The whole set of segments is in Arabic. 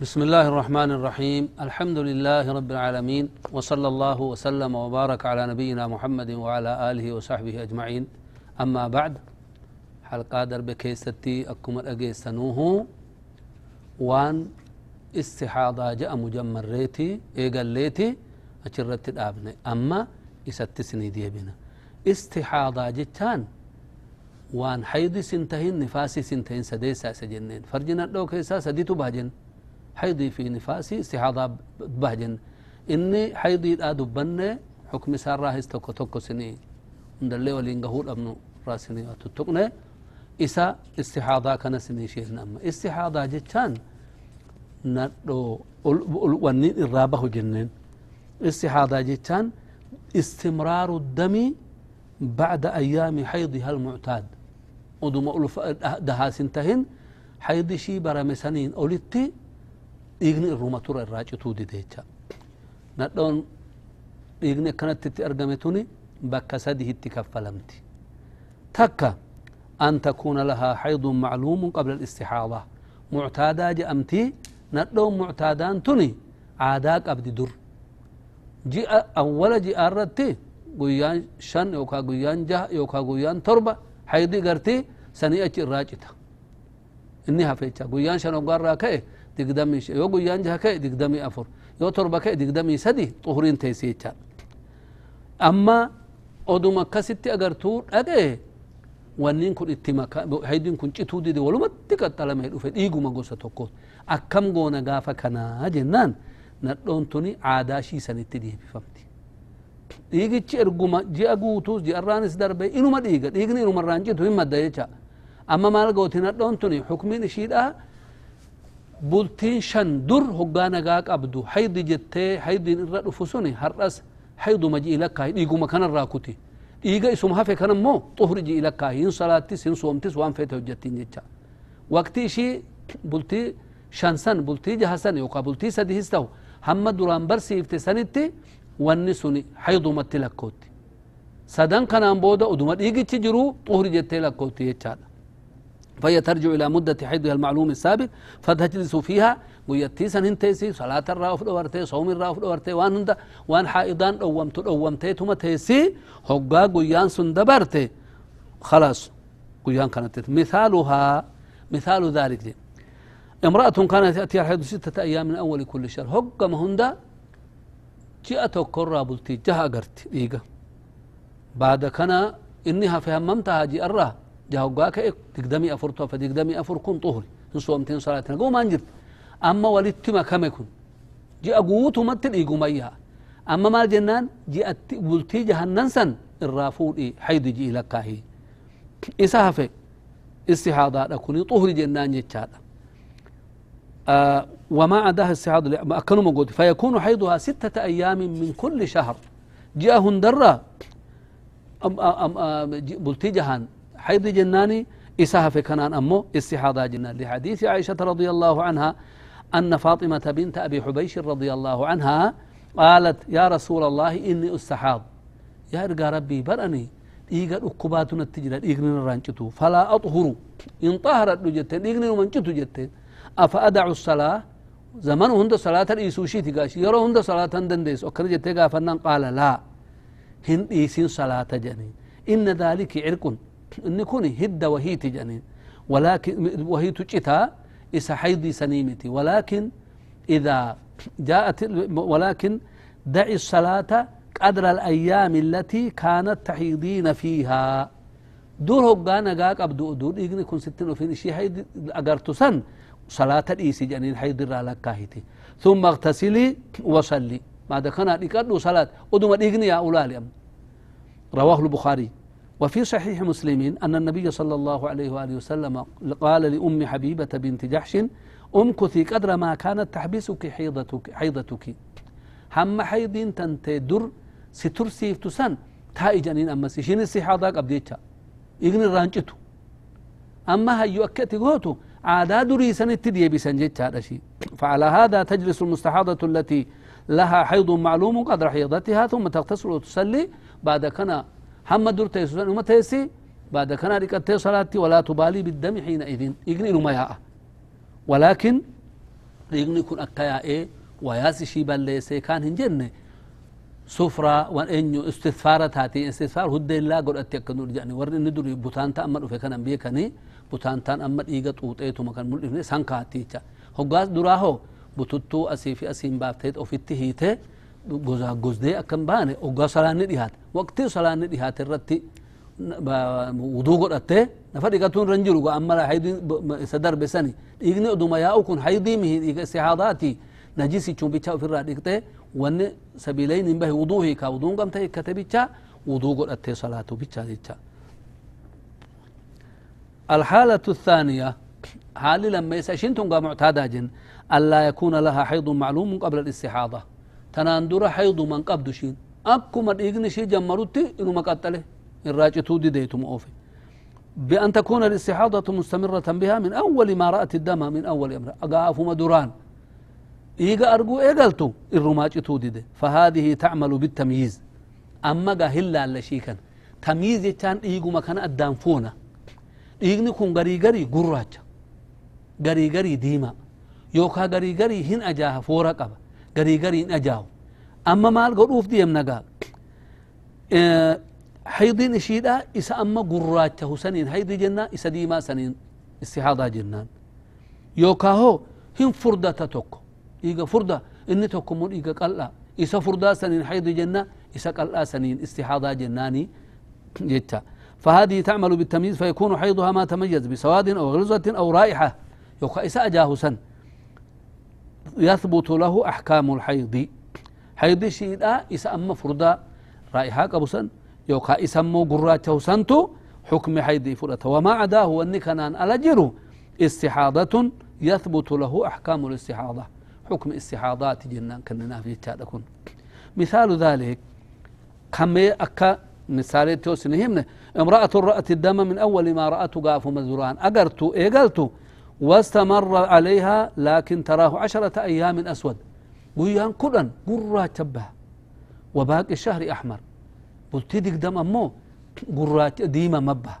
بسم الله الرحمن الرحيم الحمد لله رب العالمين وصلى الله وسلم وبارك على نبينا محمد وعلى آله وصحبه أجمعين أما بعد حلقة درب كيستي أكم الأجيسنوه وان استحاضة جاء مجمر ريتي إيقال ليتي أشرت الآبنة أما إستسني دي بنا استحاضة جتان وان حيض سنتهين نفاسي سنتهين سديسا سجنين فرجنا لو كيسا سديتو باجن حيضي في نفاسي استحاضة بهجن. إني حيضي لا دبنة حكم سار راهز توكو توكو سني. اللي ولين قهول أبنو راسني تتقنة إسا استحاضة كان سني شيء أما. استحاضة جتان ندو ونين الرابه جنين استحاضة جتان استمرار الدم بعد أيام حيضها المعتاد. ودم ألف دها سنتهن حيض شي برمسنين أولتي dhiigni irruma tura irraa cituudi jecha nadhoon dhiigni akkanatti argame tuni bakka sadihitti kaffalamti takka an takuuna lahaa haydun macluumun qabla alistixaada muctaadaa je'amti nadhoon muctaadaan tuni aadaa qabdi dur ji'a awwala ji'a irratti guyyaan shan yookaa guyyaan jaha yookaa guyyaan torba haydi garti sanii achi irraa cita inni hafecha guyyaan shan hoggaarraa ka'e digdami yoo guyyaan jaha ka'e digdami afur yoo torba ka'e digdami sadi xuhuriin teessi jecha amma oduma akkasitti agartuu dhaqe wannin kun itti haydin kun cituu dide walumatti qaxxalame dhufe dhiiguma gosa tokko akkam goona gaafa kanaa jennaan nadhoon tuni aadaa shiisanitti deebifamti dhiigichi erguma ji'a guutuus ji'arraanis darbe inuma dhiiga dhiigni inumarraan citu hin madda jecha amma maal gooti nadhoon tuni xukmiin ishiidhaa bultiin shan dur hoggaa nagaa qabdu haydi jettee haydiin irra dhufu suni har'as hayduma ji'i lakkaahi dhiiguma kanarraa kuti dhiiga isuma hafe kan ammoo xuhri ji'i lakkaahi hin salaattis hin soomtis waan feete hojjettiin jecha waqti ishii bultii shan san bultii jaha san yookaa bultii sadihis ta'u hamma duraan barsiifte sanitti wanni suni haydumatti lakkootti sadan kanaan booda oduma dhiigichi jiruu xuhri jettee lakkootti jechaadha فهي ترجع إلى مدة حيضها المعلوم السابق فتجلس فيها ويتيسا هنتيسي صلاة الراف دورتي صوم الراف دورتي وان هند وان حائضان دومت دومتي ثم تيسي هقا قيان سندبرتي خلاص قيان كانت مثالها مثال ذلك دي. امرأة كانت تأتي الحيض ستة أيام من أول كل شهر. هقا مهندا جاءت كرة بلتي جها قرت إيقا بعد كان إنها فهممتها جي الراه جاوغا كأك تقدمي أفر توفى تقدمي أفر كن طهري. إن صومتين صلاة قوم أنجرت. أما ولدتما كم يكون؟ جاء قوت ومتل إيقو ميها أما ما الجنان جاءت بلتي جهنن سن الرافول إيه حيد جي لكاهي إساها في استحاضة لكوني طهري جنان جتشادا آه وما عداها استحاضة أكنوا مقود فيكون حيضها ستة أيام من كل شهر. جاء هندرة أم أم أم بلتي جهان حيض جناني إساها في كنان أمو استحاضة جنان. لحديث عائشة رضي الله عنها أن فاطمة بنت أبي حبيش رضي الله عنها قالت يا رسول الله إني أستحاض. يا رقا ربي برأني. إيقا أكباتنا التجرى إيقنا الرانجتو فلا أطهر إن طهرت جتين إيقنا منجتو جتين. أفأدع الصلاة؟ زمن هند صلاة الإيسوشي تقاش يرى هند صلاة دنديس. وكان جتين قال لا. هن إيسين صلاة جنين. إن ذلك عرق. إن كوني هد وهي تجنين ولكن وهي تجتا إسا حيضي سنيمتي. ولكن إذا جاءت ولكن دعي الصلاة قدر الأيام التي كانت تحيضين فيها. دور هقانا قاك أبدو دور. إيقني كن ستين وفين شي حيض أقرت سن. صلاة الإيسي جنين حيض لكاهتي ثم اغتسلي وصلي. بعد كان لقدو صلاة. ودوما إيقني يا أولالي رواه البخاري. وفي صحيح مسلم أن النبي صلى الله عليه وآله وسلم قال لأم حبيبة بنت جحش أمكثي قدر ما كانت تحبسك حيضتك, حيضتك. هم حيضين تنتي در ستر سيف تسن تاي جنين أما سيشين السحاضاك أبديتها إغني رانجتو. أما هيو أكتي قوتو عادا دري سنتدي بسنجت هذا شيء فعلى هذا تجلس المستحاضة التي لها حيض معلوم قدر حيضتها ثم تغتسل وتصلي بعد كنا هم دور تيسوسان وما تيسي بعد كان ركعتي صلاتي ولا تبالي بالدم حينئذ يقني ما ولكن dhiigni kun akka yaa'ee wayaas ishii balleessee kaan hin jenne sufraa wan eenyu istisfaara taati istisfaar huddeellaa godhatti akka nu jedhani warri inni duri butaanta amma dhufe kanan beekanii butaantaan amma dhiiga xuuxeetuma kan mul'ifne san kaatticha hoggaas duraa hoo bututtuu asii fi asiin baaftee ofitti hiitee gozaaggozdee akkan baane hoggaa salaanni dhihaate waqtii salaanni dhihaate irratti wuduu godhattee nafa dhiqatuun irra hin jiru amma haydii isa darbe sani dhiigni oduma yaa'u kun haydii mihi dhiiga istihaadaati najisichuun bicha ofirraa dhiqxee wanni sabiilayn hin bahe wuduu hiika wuduun gamta hikkate bicha wuduu godhattee salaatu bicha jecha الحالة الثانية حال لما يسأشين تنقى معتادة جن ألا يكون لها حيض معلوم قبل الاستحاضة تناندر حيض من قبض شين. أكو من إغني شي جمرتي إنو مقتله الراجتو دي ديتم أوفي. بأن تكون الاستحاضة مستمرة بها من أول ما رأت الدم من أول أمر أقاف مدران إيغا أرجو إيغلتو. الرماجتو دي, دي. فهذه تعمل بالتمييز. أما قاهلا لشيكا تمييز يتان إيغو مكان أدان فونا. dhiigni kun garii garii gurraacha garii garii diima yookaa garii garii hin ajaaha foora qaba garii garii hin ajaahu amma maal godhuuf deemna gaa haydin ishiidha isa amma gurraacha husaniin haydi jennaa isa diimaa saniin istihaadaa jennaan yookaa hoo hin furdata tokko dhiiga furda inni tokko immoo dhiiga qal'aa isa furdaa saniin haydi jennaa isa qal'aa saniin istihaadaa jennaanii jecha فهذه تعمل بالتمييز فيكون حيضها ما تميز بسواد أو غلظة أو رائحة يوكا إساء جاه سن يثبت له أحكام الحيض. حيض شيدا إساء أما فردا رائحة قبو سن يوكا إسمو قراته سنتو حكم حيض فرة وما عداه النكنان ألجر استحاضة يثبت له أحكام الاستحاضة. حكم استحاضات جنان كننا في تادكون مثال ذلك كم أكا مثال توسنهمنا امرأة رأت الدم من أول ما رأت قاف مزران أقرت إيقلت واستمر عليها لكن تراه عشرة أيام أسود. قيان كلن قرى تبه. وباقي الشهر أحمر. بلتدق دم أمو قرى ديما مبه.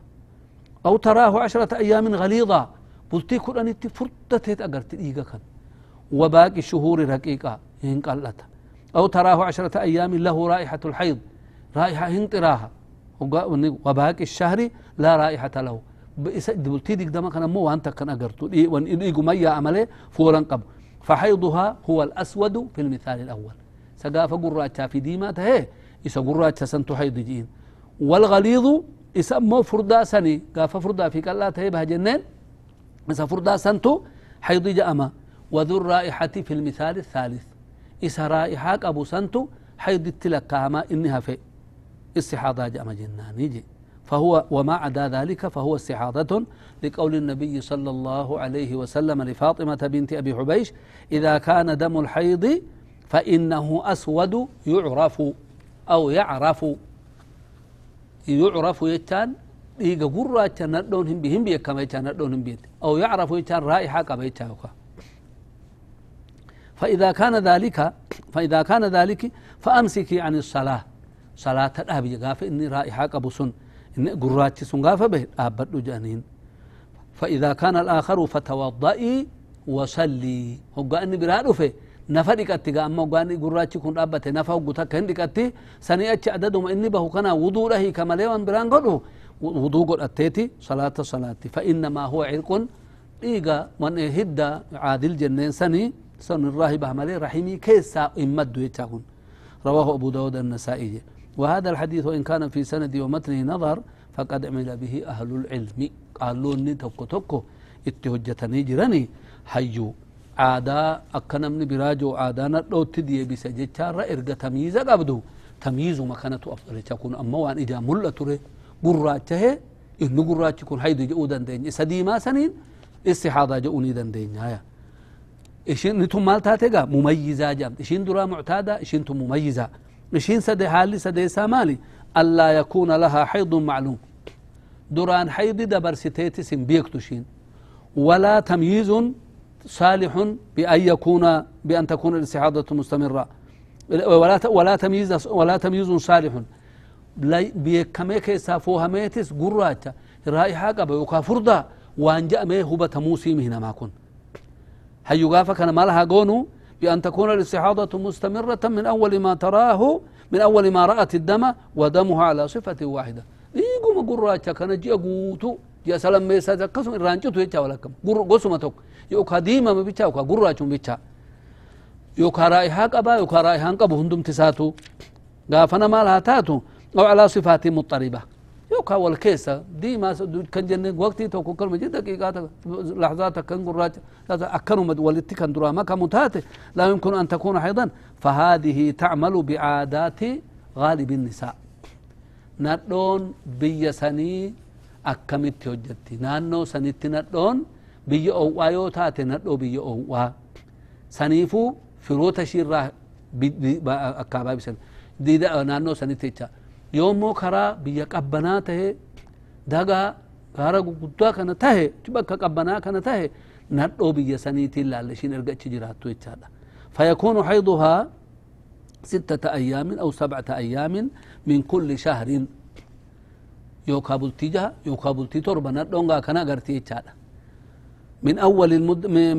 أو تراه عشرة أيام غليظة. بلتي كلن فرتت أقرت إيقا وباقي الشهور رقيقة إن قلت أو تراه عشرة أيام له رائحة الحيض. رائحة هنطراها وباقي الشهر لا رائحة له. دبلتي ديك دما كان مو وانت كان اغرتو دي وان ايغو ميا عمله فورا قب فحيضها هو الأسود في المثال الأول. سقاف قراتا في ديما تهي إسا قراتا سنتو حيض جين. والغليظ يسمو فردا سني. قاف فردا في قلا تهي بها جنين إسا فردا سنتو حيض جأما. وذو الرائحة في المثال الثالث. إسا رائحة أبو سنتو حيض التلقاما إنها في استحاضة جأم جنان. يجي فهو وما عدا ذلك فهو استحاضة لقول النبي صلى الله عليه وسلم لفاطمة بنت أبي حبيش إذا كان دم الحيض فإنه أسود يعرف أو يعرف. يعرف يتان إيجا قرة ندون هم بهم بيك كما هم بيت أو يعرف يتان رائحة كما يتان فإذا كان ذلك فإذا كان ذلك فأمسكي عن الصلاة. صلاة الأبي إني رائحة قبو سن إني قراتي سن قاف به أبد جانين. فإذا كان الآخر فتوضئي وصلي. هو أني برادو في نفا ديكاتي قام مو قاني قراتي كن أبته نفا وقتا كن ديكاتي. سني أتش عددهم إني بهو كان وضوء له كما ليوان بران قدو. وضوء قد أتيتي. صلاة صلاة فإنما هو عرق. إيغا من هدى عادل جنين سني. سن الراهبة مالي رحيمي كيسا إمد يتاهن رواه أبو داود النسائي. وهذا الحديث وإن كان في سند ومتنه نظر فقد عمل به أهل العلم. قالوا إني توكو توكو اتهجتني جرني حيو عادا أكنمني براجو عادا نرلو تدي بسجتشار إرقى تمييز قبدو تمييز مكانة أفضل تكون أما وان إجا ملة قراته إنه قراته يكون حيدو جؤودا دين سدي ما سنين استحاضة جؤوني دين دين هايا إشين نتم مال تاتيغا مميزة جام. إشين درا معتادة إشين تم مميزة إشين سدي حالي سدي سامالي ألا يكون لها حيض معلوم. دران حيض دبر ستيتس بيكتشين ولا تمييز صالح بأن يكون بأن تكون الاستحاضة مستمرة. ولا ولا تمييز ولا تمييز صالح. بيكمي كيسا فوها ميتس قراتا. رائحة قبا يوكا فردا. وان جاء هبة موسي مهنا ما كن. هيو غافا كان مالها قونو. بأن تكون الاستحاضة مستمرة من أول ما تراه من أول ما رأت الدم ودمها على صفة واحدة. إيقو ما قراجة كان جي قوتو جي سلام ميسا جكسو إرانجتو يجا ولكم قسو توك يوكا ديما ما بيچا يوكا قراجة بيچا يوكا رائحة قبا يوكا رائحة قبو هندم تساتو. غافنا مالها تاتو. أو على صفات مضطربة. يوكا والكيسة. دي ما كان جن وقتي تو كل مجد دقيقات لحظات كان قراج أكنوا ولدت كان دراما كمتات لا يمكن أن تكون حيضا فهذه تعمل بعادات غالب النساء. ندون بي سني أكمت هجتي نانو سنت ندون بي أو تاتي ندو بي أو سنيفو فروت شيرا أكابا بسن دي نانو سنت yoommoo karaa biyya qabbanaa tahe dagaa gaara guguddaa kana tahe bakka qabbanaa kana tahe nadhoo biyya saniitiin laalla ishin erga achi فيكون حيضها ستة أيام أو سبعة أيام من كل شهر. يوكا بلتيجا يوكا بلتي تربة ندونغا كنا غرتي من أول المد من,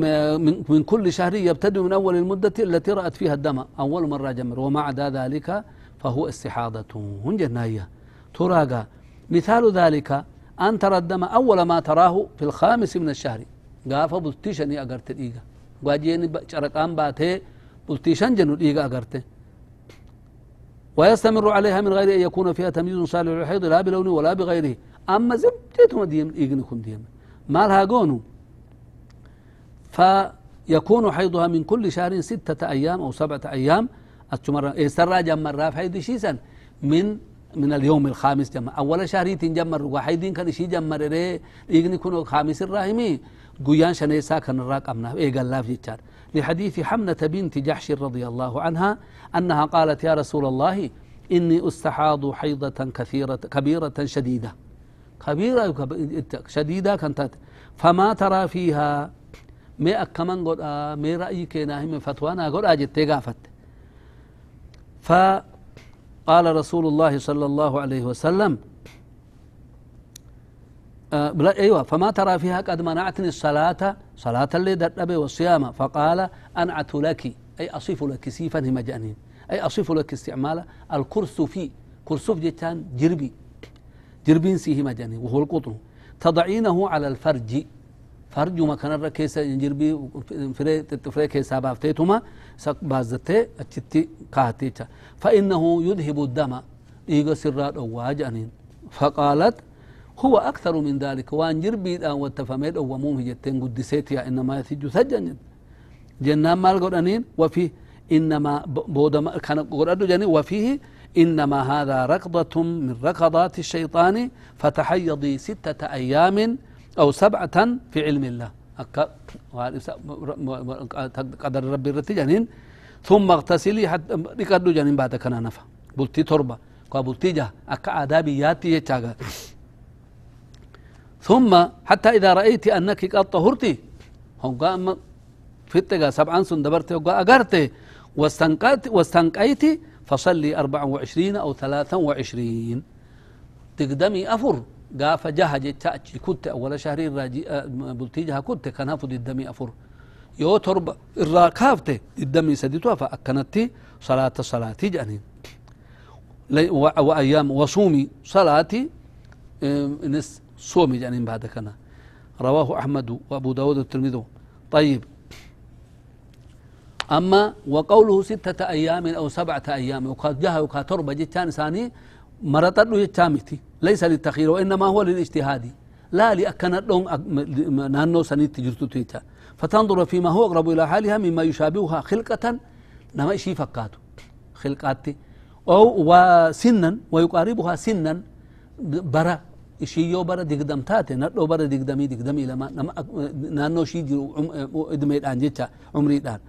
من كل شهر يبتدئ من أول المدة التي رأت فيها الدم. أول مرة جمر. وما عدا ذلك فهو استحاضة جناية تراغا مثال ذلك أن ترى الدم أول ما تراه في الخامس من الشهر. قاف بلتيشني أقرت الإيغا واجيني شرقان باتي بلتيشن جنو الإيغا أقرت ويستمر عليها من غير أن يكون فيها تمييز صالح للحيض لا بلونه ولا بغيره. أما زبجتهم ديم إيغنكم ديم. ما لها قونو. فيكون حيضها من كل شهر ستة أيام أو سبعة أيام أتشمر إسرى جمر رافع شيسا من من اليوم الخامس جمر. أول شهري تنجمر وحيدين كان شي جمر ري إيغني كنو خامس الراهمي. قيان شنيسا كان الراق أمنا إيقال لا في جار لحديث حمنة بنت جحش رضي الله عنها أنها قالت يا رسول الله إني أستحاض حيضة كثيرة كبيرة شديدة. كبيرة شديدة كانت. فما ترى فيها مي أكمن قد مي رأيك ناهم فتوانا قد أجت تقافت فقال رسول الله صلى الله عليه وسلم آه أيوه فما ترى فيها قد منعتني الصلاة؟ صلاة اللي دردبه والصيام. فقال أنعت لك أي أصف لك سيفا هم جانين أي أصف لك استعمال الكرس في كرسف جتان جربي. جربين سيه مجانين وهو القطن. تضعينه على الفرج. فرج ما كان الركيسة جربي فري فري كيسا بافتيتما بازتي اتشتي كاتيتا فإنه يذهب الدم. إيغا سرات واجانين فقالت هو أكثر من ذلك. وان جربي الآن والتفاميد أو موم جتين قدسيت يا إنما يثج سجن. جنان مال قرانين وفيه إنما بودما كان قرأدو جاني وفيه إنما هذا ركضة من ركضات الشيطان. فتحيضي ستة أيام. أو سبعة في علم الله. قدر ربي الرتي جانين ثم اغتسلي حتى ركضو جانين بعد كان نفا بلتي تربة. قابلتي جه. أكا آدابياتي يتشاغا ثم حتى إذا رأيت أنك قد طهرتي هم قام فتقى سبعا سن دبرتي وقا أقرتي واستنقيت واستنقيت فصلي أربعا وعشرين أو ثلاثا وعشرين. تقدمي أفر. قاف جها جتاجي كنت أول شهر الراجي بلتي جها كنت كان هفد الدمي أفر. يو ترب الراكافته الدمي سديتها فأكنتي صلاة صلاتي جانين وأيام وصومي صلاتي نس صومي جانين بعد كنا. رواه أحمد وأبو داود والترمذي. طيب. أما وقوله ستة أيام أو سبعة أيام وقد جاء وقد تربة جتان ثاني مرتد جتامتي ليس للتخير وإنما هو للاجتهاد. لا لأكن لهم نانو سنيت تجرتو تيتا فتنظر فيما هو أقرب إلى حالها مما يشابهها خلقة نما شي فكاتو خلقاتي أو وسنا ويقاربها سنا برا. ishiyoo bara digdam taate nadhoo bara digdamii digdamii lama naannoo ishii jiru idmeedhaan jecha umriidhaan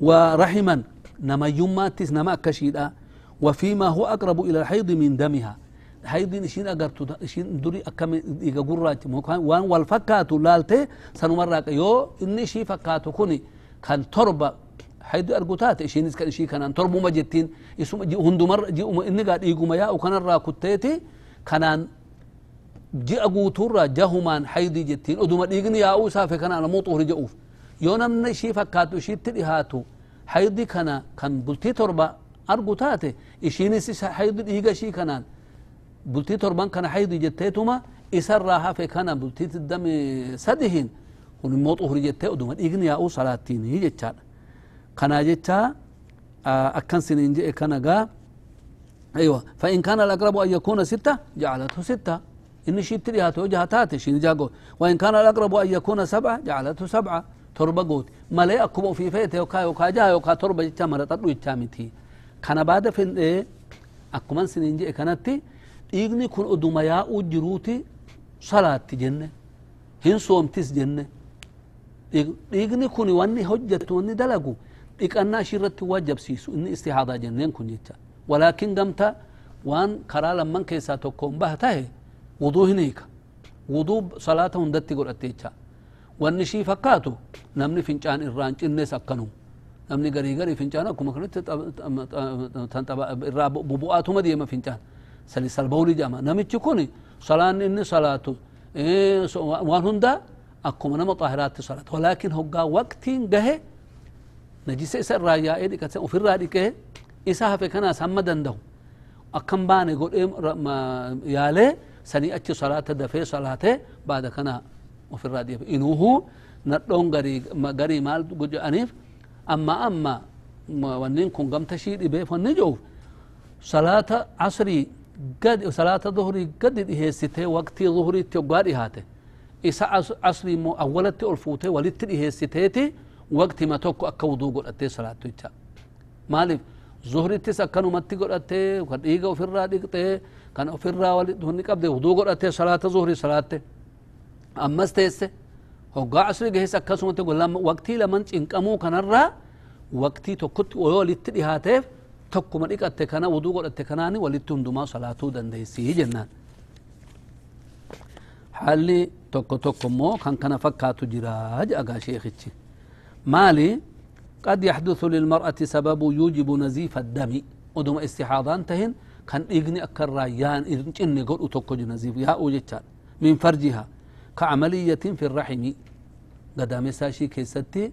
ورحما. نما يماتس نما أكشيدا. وفيما هو أقرب إلى الحيض من دمها. حيض إشين أقرت إشين دري أكم إيجا قرات وان والفكات لالتي سنمرق يو إني شي فكات كوني كان تربة حيض أرقوتات إشين إسكان إشي كان تربو مجتين إسم هندو مر جي إني قاد إيقو ميا وكان الراكوتيتي كانان ji'a guutuurraa jahumaan haydii jettiin oduma dhiigni yaa'uu isaa fe kana namuu xuhri je'uuf yoo namni ishii fakkaatu ishiitti dhihaatu haydi kana kan bultii torba argu taate ishiinis haydi dhiiga ishii kanaan bultii torban kana haydi jetteetuma isarraa hafe kana bultii diddami sadihin kun immoo xuhuri jettee oduma dhiigni yaa'uu salaattiini jechaadha kanaa jecha akkan siniin je'e kana gaa أيوة. فإن كان الأقرب أن يكون ستة جعلته ستة. إن شيت لها جهتات شين جاكو وإن كان الأقرب أن يكون سبعة جعلته سبعة. تربة قوت ملي أكبو في فيته يوكا يوكا جا يوكا تربة جتا مرة تدو جتامتي كان بعد في إيه؟ أكمان سنين جئ كانت إيغني كن أدوما يا جروتي صلاة جنة هن صومتس جنة إيغني كن واني حجة واني دلقو إيقنا شرت واجب سيسو إني استحاضة جنين كن جتا ولكن قمت وان كرا لمن كيسا تكون بهته وضوه نيكا وضوء صلاة هندتي قل أتيجا wanni shii fakkaatu namni fincaan irraan cinnes akkanum namni garii garii fincaan akkuma kanatti irraa bubu'aatuma deema fincaan salisalbawli jedhama namichi kun salaanni inni salaatu waan hunda akkuma nama xaahiraatti salaata walaakin hoggaa waqtiin gahe najisa isa irraa yaa'ee dhiqate ofirraa dhiqee isa hafe kanaas hamma danda'u akkan baane godhee yaalee sanii achi salaata dafee salaatee baada kana ofirraa dhiife inuuhu nadhoon garii maal jedhaniif amma amma wannin kun gamta shii dhibeef wanni jedhuuf salaata asrii gad salaata zuhrii gadi dhiheessitee waqtii zuhriitti hoggaa dhihaate isa asrii immoo awwalatti ol fuutee walitti dhiheessiteeti waqtima tokko akka wuduu godhattee salaattu jecha maaliif zuhrittis akkanumatti godhattee kan dhiiga ofirraa dhiqxee kan ofirraa walitti qabde wuduu godhattee salaata zuhrii salaatte ammas teesse hoggaa asri gahes akkasumatti waqtii laman cinqamuu kanarraa waqtii tokkotti yoo walitti dhihaateef تكما إيك أتكنا ودوغ أتكناني ولتون دوما صلاة دن ديسي جنان حالي تقو تقو مو كان كان فكاتو جراج أغا شيخي مالي قد يحدث للمرأة سبب يوجب نزيف الدم ودوما استحاضان تهن كان إغني أكر رايان إذن قول أتقو جنزيف يا أوجيتان من فرجها كعملية في الرحم قدامي ساشي كيستي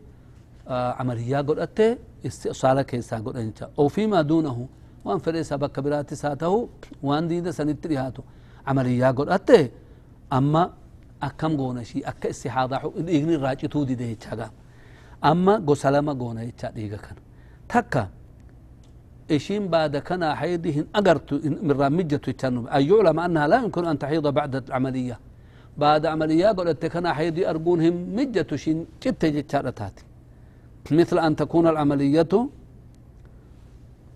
آه عملية قول أتي استئصالة كيسا أنت أو فيما دونه وان فريسا بك براتي ساته وان دين سنتريهاتو عملية قد أتي أما أكم قونا شي أكا استحاضة إغني راجي تودي دي چاقا أما قسلما قونا يتشا ديغا كان تكا إشين بعد كان حيدهن أقرت من رامجة يتشانو أن يعلم أنها لا يمكن أن تحيض بعد العملية بعد عملية قلت كان حيدي أرجونهم مجة شين جت جتشارتاتي مثل أن تكون العملية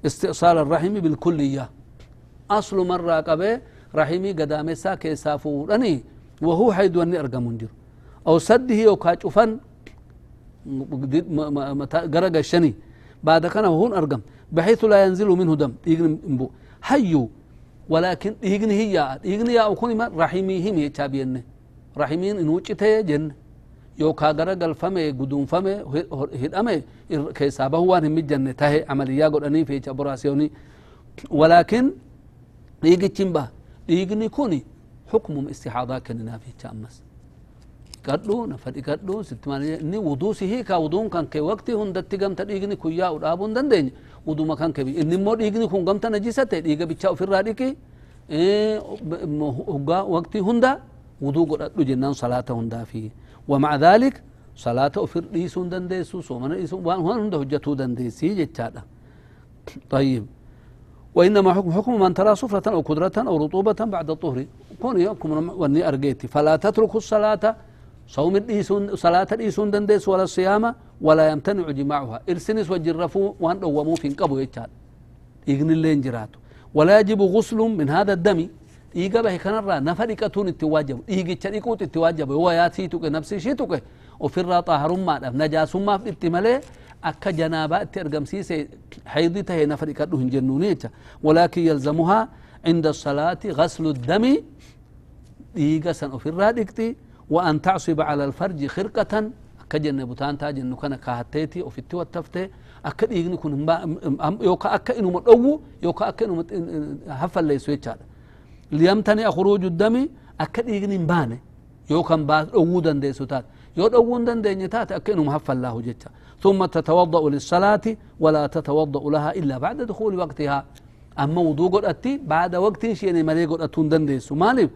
استئصال الرحم بالكلية. أصل مرة قبل رحمي قدامسا كيسافو رني وهو حيد وني أرقم منجر. أو سده وكاچفن قرق الشني. بعد كان هون أرقم بحيث لا ينزل منه دم يقنم حيو ولكن يقني هي يقني يا أكون رحمي هم يتابينه رحمين إن وجته جن يوكا غرا غلفمه غدونفمه هدمه كيسابه وان هم جنة تاه عمليا غدني في جبراسيوني ولكن يجي تشمبا يجني كوني حكم استحاضة كننا في تامس قدو نفدي قدو ست مالي ني وضو سيه كا وضون كان كي وقت هندت قمت ديغني كويا ودابون دندين وضو مكان كبي ان مو ديغني كون قمت نجيسته ديغا بيچا في الراديكي إيه وقت هندا وضو قد جنان صلاة هندا فيه ومع ذلك صلاة أفر ديسون دنديسو سومنا ديسون وان هندا هجتو دنديسي جتشادا. طيب. وإنما حكم حكم من ترى صفرة أو قدرة أو رطوبة بعد الطهر. كون يحكم وني أرجيتي فلا تترك الصلاة. صوم الديسون صلاة الديسون دنديس ولا الصيام ولا يمتنع جماعها. إرسنس وجرفوا وان دوموا في انقبوا يتشاد. يغن اللين جراتو. ولا يجب غسل من هذا الدم. Dhiiga bahe kanarraa nafa dhiqatuun itti waajabu dhiigicha dhiquut itti waajabu yoo yaatii tuqe nafsi ishii tuqe ofirraa xaaharummaadhaaf najaasummaaf dhitti malee akka janaabaa itti argamsiise haydi tahe nafa dhiqadhu hin jennuuni jecha walaakin yalzamuhaa cinda asalaati gaslu dami dhiiga san ofirraa dhiqxi wa an tacsiba cala alfarji khirqatan akka jenne butaantaa jennu kana kaahatteeti ofitti wattaftee akka dhiigni kun yooka akka inuma dhowwu yooka akka inuma haffalleessu jechaadha ليمتنع خروج الدم أكد إغنين بانه. يوكن باس أو دنديسو تات. يودون دندن تات أكنهم هف الله جتا ثم تتوضأ للصلاة ولا تتوضأ لها إلا بعد دخول وقتها. أما وضوء قد أتي بعد وقت شيء مالي قد أتون دندس مالي؟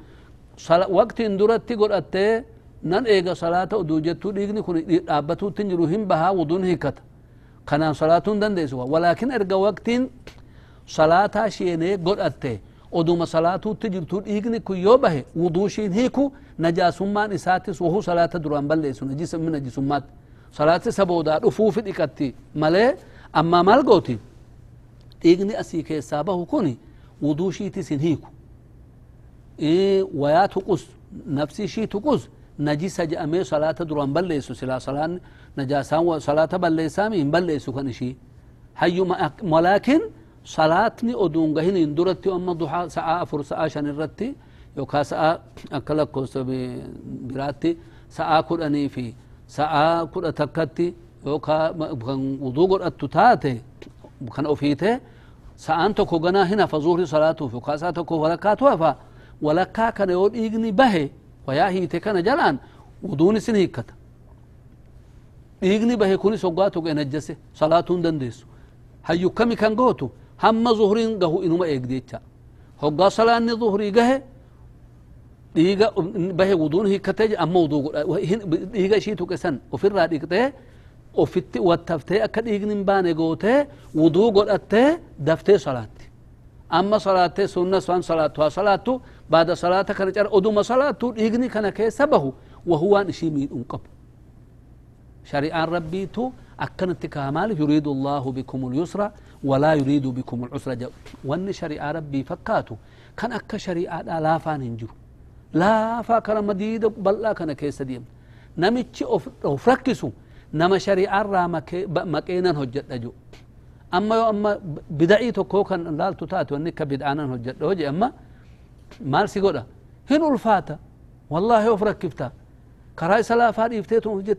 وقت درتي قد أتي نن إيغا صلاة أدو جتو ديغني كوني أبتو تنجرو هم بها وضون هيكت. كان صلاة دندس ولكن إرغا وقت صلاة شيء قد أتي. ودوما صلاته تجب تقول إيجني كي يبه وضوشين هيكو نجاسمان إساتس وهو صلاة دروان بل ليسون جسم من جسمات صلاة سبودا رفوف إكتي. ملي أما مالغوتي إيجني أسي كي سابه كوني وضوشي تسين هيكو. إيه ويا تقص. نفسي شي تقص. نجيسة جأمي صلاة دروان بل ليسو سلا صلاة نجاسان وصلاة بل ليسامي بل ليسو كنشي حيو ولكن ما... salaatni oduun gahiniin duratti amma duhaa sa'aa afur sa'aa shan irratti yookaa sa'aa akka lakkoofsa biraatti sa'aa kudhanii fi sa'aa kudha takkatti yookaa kan uduu godhattu taate kan ofiite sa'aan tokko ganaa hin hafa zuhri salaatuuf yookaa sa'a tokko walakkaatu hafa walakkaa kana yoo dhiigni bahe wayaa hiite kana jalaan uduun isin hiikkata dhiigni bahe kunis hoggaa tokko enajjase zuhriin gahu inuma eegdi jecha hoggaa salaanni zuhrii gahe dhiiga bahe wuduun hikkatee amma wuduu dhiiga ishii tuqe san ofirraa dhiqxee ofitti wattaftee akka dhiigni hin baane gootee wuduu godhattee daftee salaatti amma salaattee sunna waan salaattu haa salaattu baada salaata kana cara oduma salaattu dhiigni kana keessa bahu wahuwaan ishii miidhuun qabu shari'aan rabbiitu akkanatti kaa maaliif yuriidu allahu bikum lyusra ولا يريد بكم العسر جو وأن شريعة ربي فكاتو. كان أكا شريعة لا فان لا فا كان مديد بلا كان كيس ديم. نمتش أفركسو نما شريعة را مكينا هجت جو أما يو أما بدعي تكو كان لال تتاتو أنك بدعانا هجت هجي أما مال سيقودا. هن الفاتا. والله أفركفتا كراي سلافا إفتيتو هجت.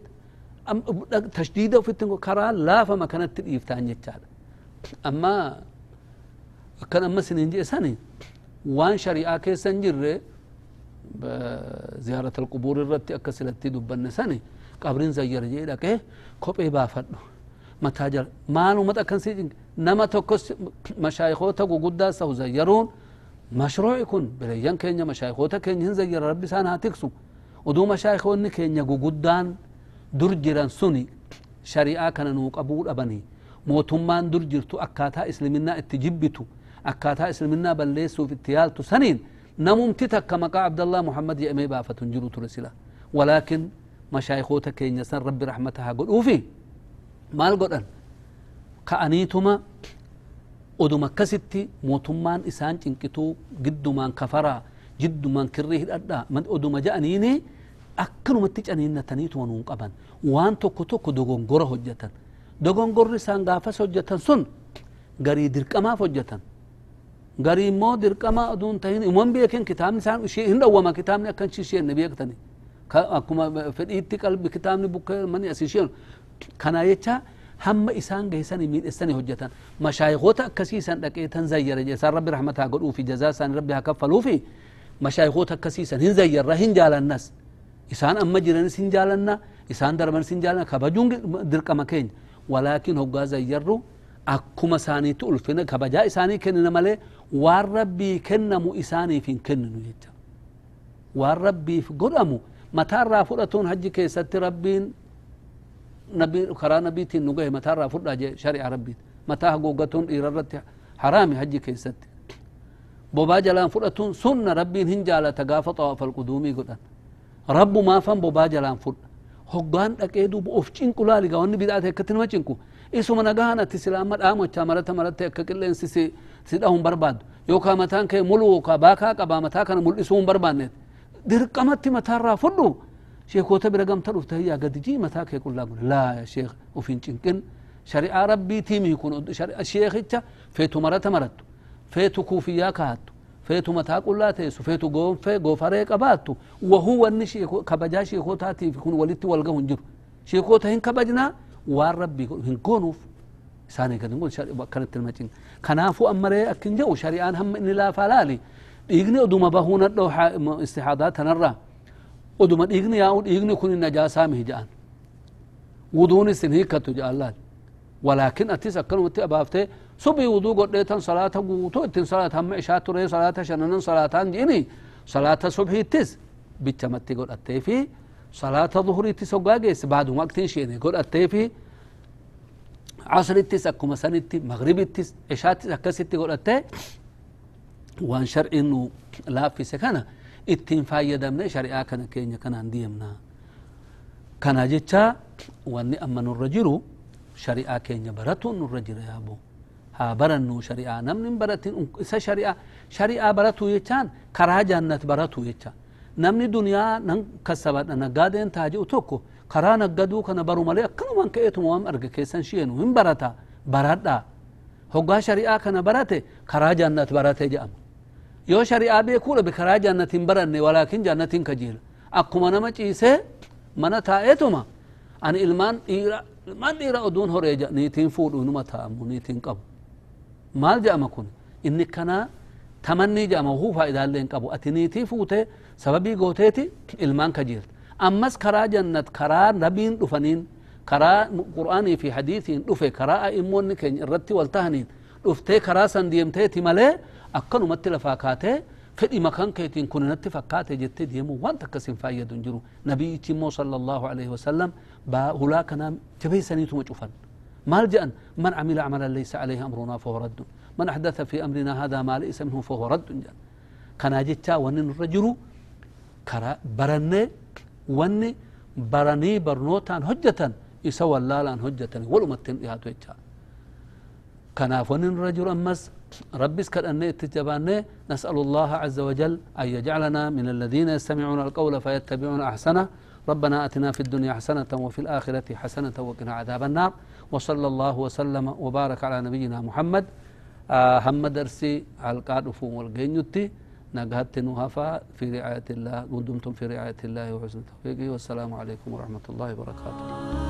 تشديد في التنكو كرا لا فما كانت الإفتان يتشالا amma sinin jee sani waan shari'aa keessan jirre ziyaarat alqubuur irratti akka silatti dubbanne sani qabrin zayyar jee dhaqee kophee baafadhu mataa jala maalumat akkansi nama tokkos mashaayikoota guguddaa sahu zayyaruun mashruuci kun bireyyan keenya mashaayikoota keenya hin zayyara rabbi isaan haa tiksu uduu mashaayikoonni keenya guguddaan dur jiran suni shari'aa kana nuu qabuu dhabanii mootummaan dur jirtu akkaataa islaminaa itti jibbitu akkaataa islaminaa balleessuuf itti yaaltu saniin namumti takka maqaa abdallah muhammad jedhamee baafatu hin jiru ture sila walaakin mashaayikoota keenya san rabbi rahmata haa godhuufi maal godhan ka'aniituma oduma akkasitti mootummaan isaan cinqituu giddumaan kafaraa jiddumaan kirrii hidhadhaa oduma ja'aniini akkanumatti caniinnataniituma nuun qaban waan tokko tokko dogongora hojjetan dogongorri isaan gaafas hojjetan sun garii dirqamaaf hojjetan garii immoo dirqama aduun tahin iman beeken kitaabni isaan ishee hin dhawwama kitaabni akkan isheen beektani akkuma fedhiitti qalbi kitaabni bukkee mani as isheen kana jecha hamma isaan geessani miidhessani hojjetan mashaayikoota akkasiisan dhaqeetan zayyara isaan rabbi rahmataa godhuufi jazaa isaanii rabbi haa kaffaluufi mashaayikoota akkasiisan hin zayyarra hin jaalannas isaan amma jiranis hin jaalanna isaan darbanis hin jaalanna kabajuun dirqama keenya ولكن هو زيرو أكما ساني تؤلفنا كبجاء ساني كننا ملي وان ربي كنمو إساني فين كننو يجا وان ربي في قدمو متى رافضتون حج كيست ربين؟ نبي خرا نبي تين نجاه متى رافض شريع ربي متى حقوقتون إيررت حرامي حج كيست. بوبا جلان فرأتون سنة ربين هنجالة تقافة فالقدومي قدن. رب ما فهم بوبا جلان فرأ hoggaan dhaqee of cinqu laaliga wanni bid'aate akkatti nama cinqu isuma nagahan ati silaama dhaamochaa marata maratte akka qilleensi si si dhahun barbaaddu yookaa mataan kee mulu yookaa baakaa qabaa mataa kana mul'isuu hin barbaanneet dirqamatti mataarraa fudhu sheekota bira gamta dhufte yaa gadi jii mataa kee qullaa gune laa sheekh ufin cinqin shari'aa rabbii tiimii kun sheekicha feetu marata marattu feetu kuufiyyaa kahattu فيتو متا قولا تيس فيتو غوم في غوفاري قباتو وهو النشي كبجا شيخو تاتي في كون ولتي ولغه هنجر شيخو تهن كبجنا وربي هن كونوف ساني كن نقول شاري كانت المتين كنافو امري اكنجو شريان هم ان لا فلالي ديغني ودوما بهون الدوحه استحاضات تنرا. ودوما ديغني ياو ديغني كون النجاسه مهجان ودون سنيكتو جالات ولكن اتسكن وتي ابافته صبي وضوء قديت إيه صلاة قوتو إتن صلاة هم إشات ري صلاة شنن صلاة جيني صلاة صبح تز بيتمتي قد أتفي صلاة ظهر تز وقاقس بعد وقت شيني قد أتفي عصر تز أكو مسان تز مغرب تز إشات أكس تز قد أتفي وان شرع إنو لا في سكانة. إتن فايدة من شريعة كان كينيا كان عنديمنا كان جيتا واني أمن الرجل شريعة كينيا براتو نرجل يا أبو namni baratin isa shari'aa shari'aa baratuu jechaan karaa jaannat baratuu jecha namni duniyaa nan kasabadha naggaadeen taa ji'u tokko karaa naggaduu kana baru malee akkanumaan ka'eetuma waan arga keessan shi'enu hin barata baradha hoggaa shari'aa kana barate karaa jaannat barate jedhama yoo shari'aa beekuu dhabe karaa jaannat hin baranne walaakin jaannatin kajiila akkuma nama ciisee mana taa'eetuma ani ilmaan dhiira ilmaan dhiira oduun horee niitiin fuudhu inuma taa'amu niitiin qabu مال جاما كون إن كنا تمني جاما هو فائدة لين كابو أتنيتي فوتة سببي قوتيتي إلمان كجير أمس كرا جنة كرا نبين دفنين كرا قرآني في حديثين دفة كرا إموني كن رتي والتهنين. دفتة كرا سنديم تيتي ملي أكنو متل فاكاته فدي مكان كيتين كن نتفقات جت ديمو. وانت كسين فايدون جرو. نبي تيمو صلى الله عليه وسلم با هلاك نام جبي سنيتو مجوفن. ما من عمل عملا ليس عليه أمرنا فهو رد. من أحدث في أمرنا هذا ما ليس منه فهو رد. كان جتا ونن الرجل كرا برن ون برني برنوتا حجة يسوى اللالا حجة ولمتن يا إتا كان فنن الرجل أمس ربس كالأن اتجابان نسأل الله عز وجل أن يجعلنا من الذين يستمعون القول فيتبعون أحسنه. ربنا أتنا في الدنيا حسنة وفي الآخرة حسنة وقنا عذاب النار. وصلى الله وسلم وبارك على نبينا محمد. آه هم درسي على القادف والقينيتي نقهت نهفا في رعاية الله. ودمتم في رعاية الله وحسن توفيقه. والسلام عليكم ورحمة الله وبركاته.